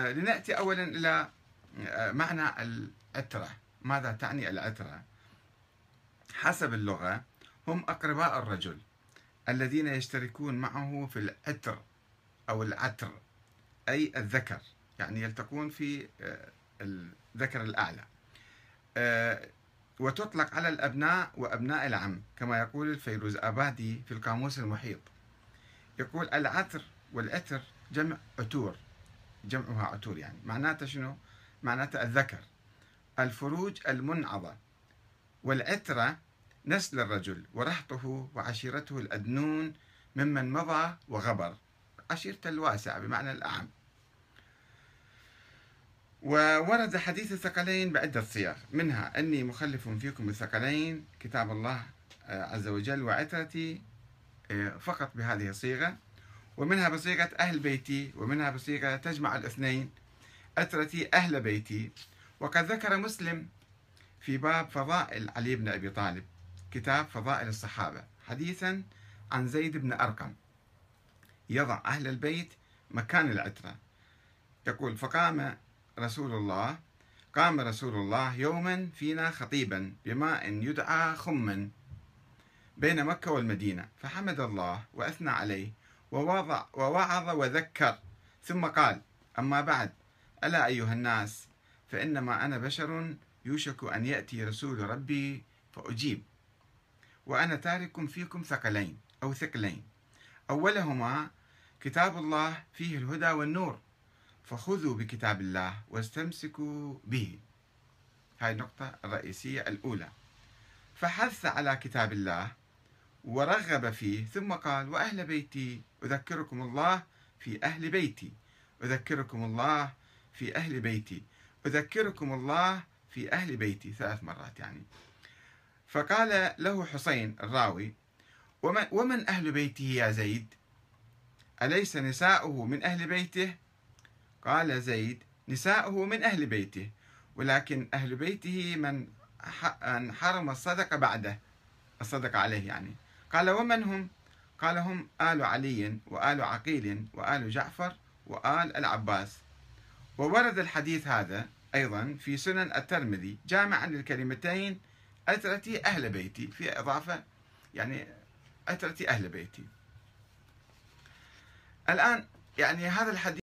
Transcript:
لنأتي أولا إلى معنى العترة ماذا تعني العترة حسب اللغة هم أقرباء الرجل الذين يشتركون معه في العتر أو العتر أي الذكر يعني يلتقون في آه، الذكر الأعلى. آه، وتطلق على الأبناء وأبناء العم كما يقول الفيروز آبادي في القاموس المحيط. يقول العتر والعتر جمع عتور. جمعها عتور يعني. معناته شنو؟ معناته الذكر الفروج المنعضة والعترة نسل الرجل ورهطه وعشيرته الأدنون ممن مضى وغبر. عشيرته الواسعة بمعنى الأعم. وورد حديث الثقلين بعدة صيغ منها أني مخلف فيكم الثقلين كتاب الله آه، عز وجل وعترتي آه، فقط بهذه الصيغة. ومنها بصيغة أهل بيتي ومنها بصيغة تجمع الاثنين. أترتي أهل بيتي. وقد ذكر مسلم في باب فضائل علي بن أبي طالب كتاب فضائل الصحابة حديثا عن زيد بن أرقم. يضع أهل البيت مكان العترة. يقول فقام رسول الله قام رسول الله يوما فينا خطيبا بماء يدعى خما بين مكة والمدينة فحمد الله وأثنى عليه ووضع ووعظ وذكر. ثم قال أما بعد ألا أيها الناس فإنما أنا بشر يوشك أن يأتي رسول ربي فأجيب. وأنا تارك فيكم ثقلين أو ثقلين. أولهما كتاب الله فيه الهدى والنور فخذوا بكتاب الله واستمسكوا به. هاي النقطة الرئيسية الأولى. فحث على كتاب الله ورغب فيه ثم قال وأهل بيتي أذكركم الله في أهل بيتي أذكركم الله في أهل بيتي أذكركم الله في أهل بيتي. ثلاث مرات يعني. فقال له حسين الراوي ومن, أهل بيته يا زيد؟ أليس نساؤه من أهل بيته؟ قال زيد نساؤه من أهل بيته ولكن أهل بيته من حرم الصدقة بعده. الصدقة عليه يعني. قال ومن هم؟ قال هم آل علي وآل عقيل وآل جعفر وآل العباس. وورد الحديث هذا أيضا في سنن الترمذي جامعا للكلمتين أترتي أهل بيتي في إضافة يعني أترتي أهل بيتي. الآن يعني هذا الحديث